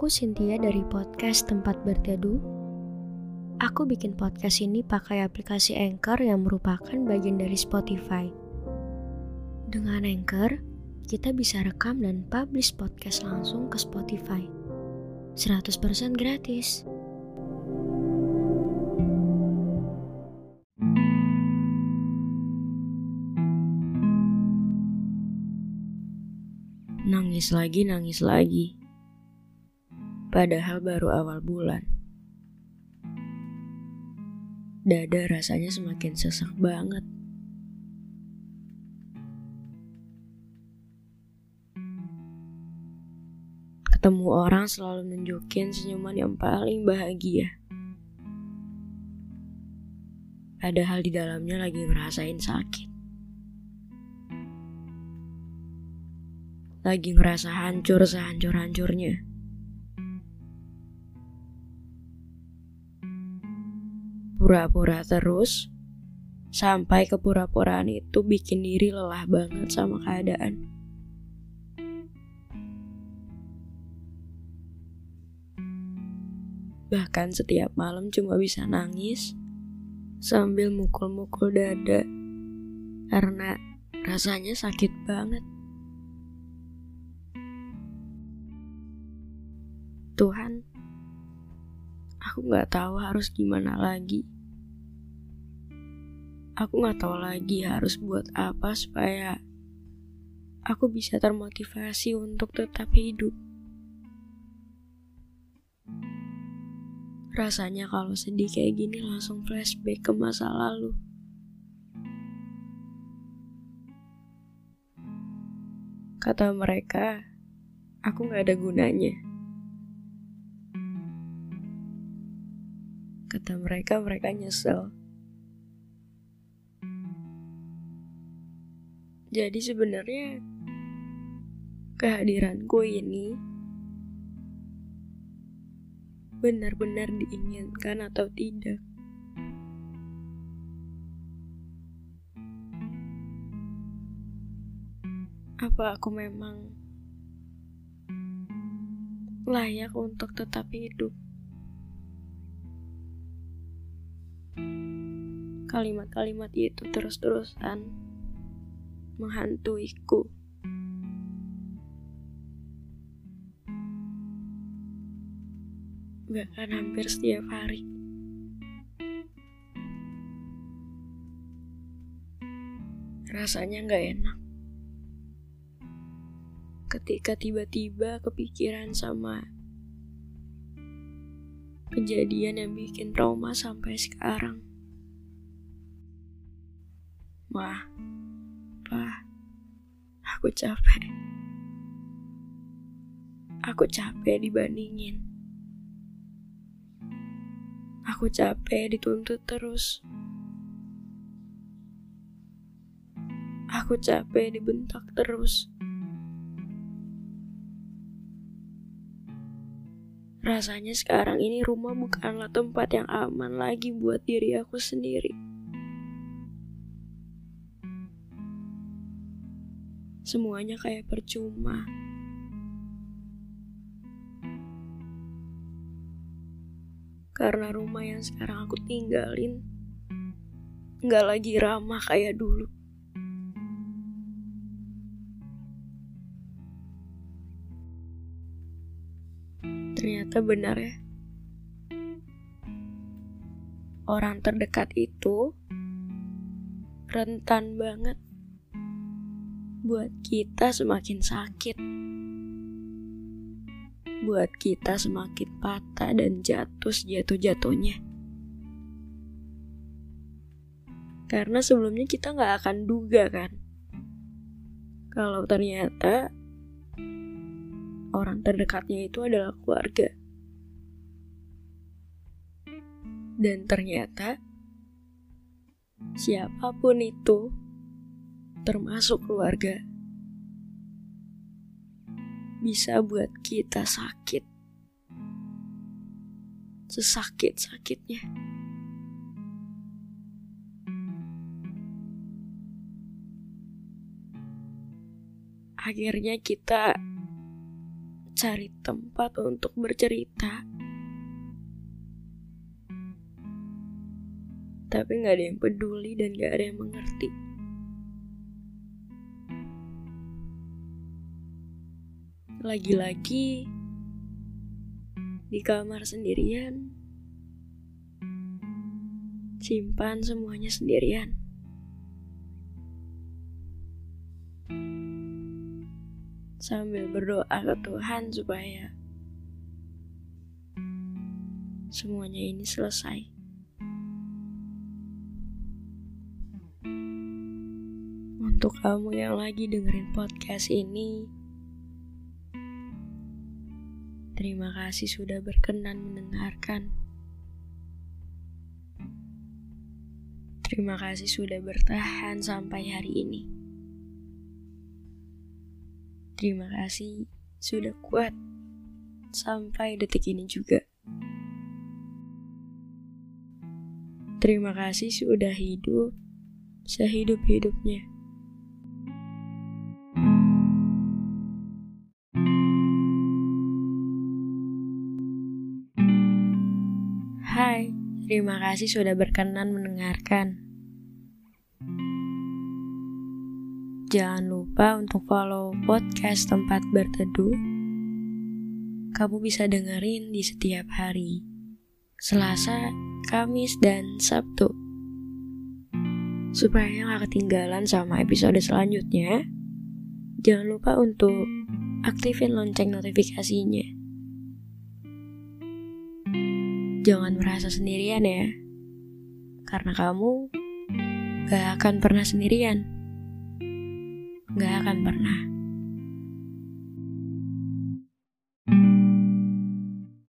Aku Cynthia dari podcast Tempat Berteduh. Aku bikin podcast ini pakai aplikasi Anchor yang merupakan bagian dari Spotify. Dengan Anchor, kita bisa rekam dan publish podcast langsung ke Spotify. 100% gratis. Nangis lagi, nangis lagi. Padahal baru awal bulan. Dada rasanya semakin sesak banget. Ketemu orang selalu nunjukin senyuman yang paling bahagia. Padahal di dalamnya lagi ngerasain sakit. Lagi ngerasa hancur sehancur-hancurnya. Pura-pura terus, sampai kepura-puraan itu bikin diri lelah banget sama keadaan. Bahkan setiap malam cuma bisa nangis sambil mukul-mukul dada karena rasanya sakit banget. Tuhan, aku gak tahu harus gimana lagi. Aku gak tahu lagi harus buat apa supaya aku bisa termotivasi untuk tetap hidup. Rasanya kalau sedih kayak gini langsung flashback ke masa lalu. Kata mereka, aku gak ada gunanya. Kata mereka, mereka nyesel. Jadi sebenarnya kehadiranku ini benar-benar diinginkan atau tidak. Apa aku memang layak untuk tetap hidup? Kalimat-kalimat itu terus-terusan menghantuiku. Bahkan hampir setiap hari. Rasanya gak enak. Ketika tiba-tiba kepikiran sama kejadian yang bikin trauma sampai sekarang. Wah, aku capek. Aku capek dibandingin. Aku capek dituntut terus. Aku capek dibentak terus. Rasanya sekarang ini rumah bukanlah tempat yang aman lagi buat diri aku sendiri. Semuanya kayak percuma. Karena rumah yang sekarang aku tinggalin nggak lagi ramah kayak dulu. Ternyata benar ya. Orang terdekat itu rentan banget buat kita semakin sakit. Buat kita semakin patah dan jatuh jatuh-jatuhnya. Karena sebelumnya kita nggak akan duga kan. Kalau ternyata orang terdekatnya itu adalah keluarga. Dan ternyata siapa pun itu termasuk keluarga bisa buat kita sakit. Sesakit-sakitnya. Akhirnya kita cari tempat untuk bercerita. Tapi gak ada yang peduli dan gak ada yang mengerti. Lagi-lagi di kamar sendirian, simpan semuanya sendirian. sambil berdoa ke Tuhan supaya semuanya ini selesai. Untuk kamu yang lagi dengerin podcast ini, terima kasih sudah berkenan mendengarkan. Terima kasih sudah bertahan sampai hari ini. Terima kasih sudah kuat sampai detik ini juga. Terima kasih sudah hidup sehidup-hidupnya. Terima kasih sudah berkenan mendengarkan. Jangan lupa untuk follow podcast tempat berteduh. Kamu bisa dengerin di setiap hari, Selasa, Kamis, dan Sabtu. Supaya gak ketinggalan sama episode selanjutnya, jangan lupa untuk aktifin lonceng notifikasinya. Jangan merasa sendirian ya, karena kamu gak akan pernah sendirian gak akan pernah.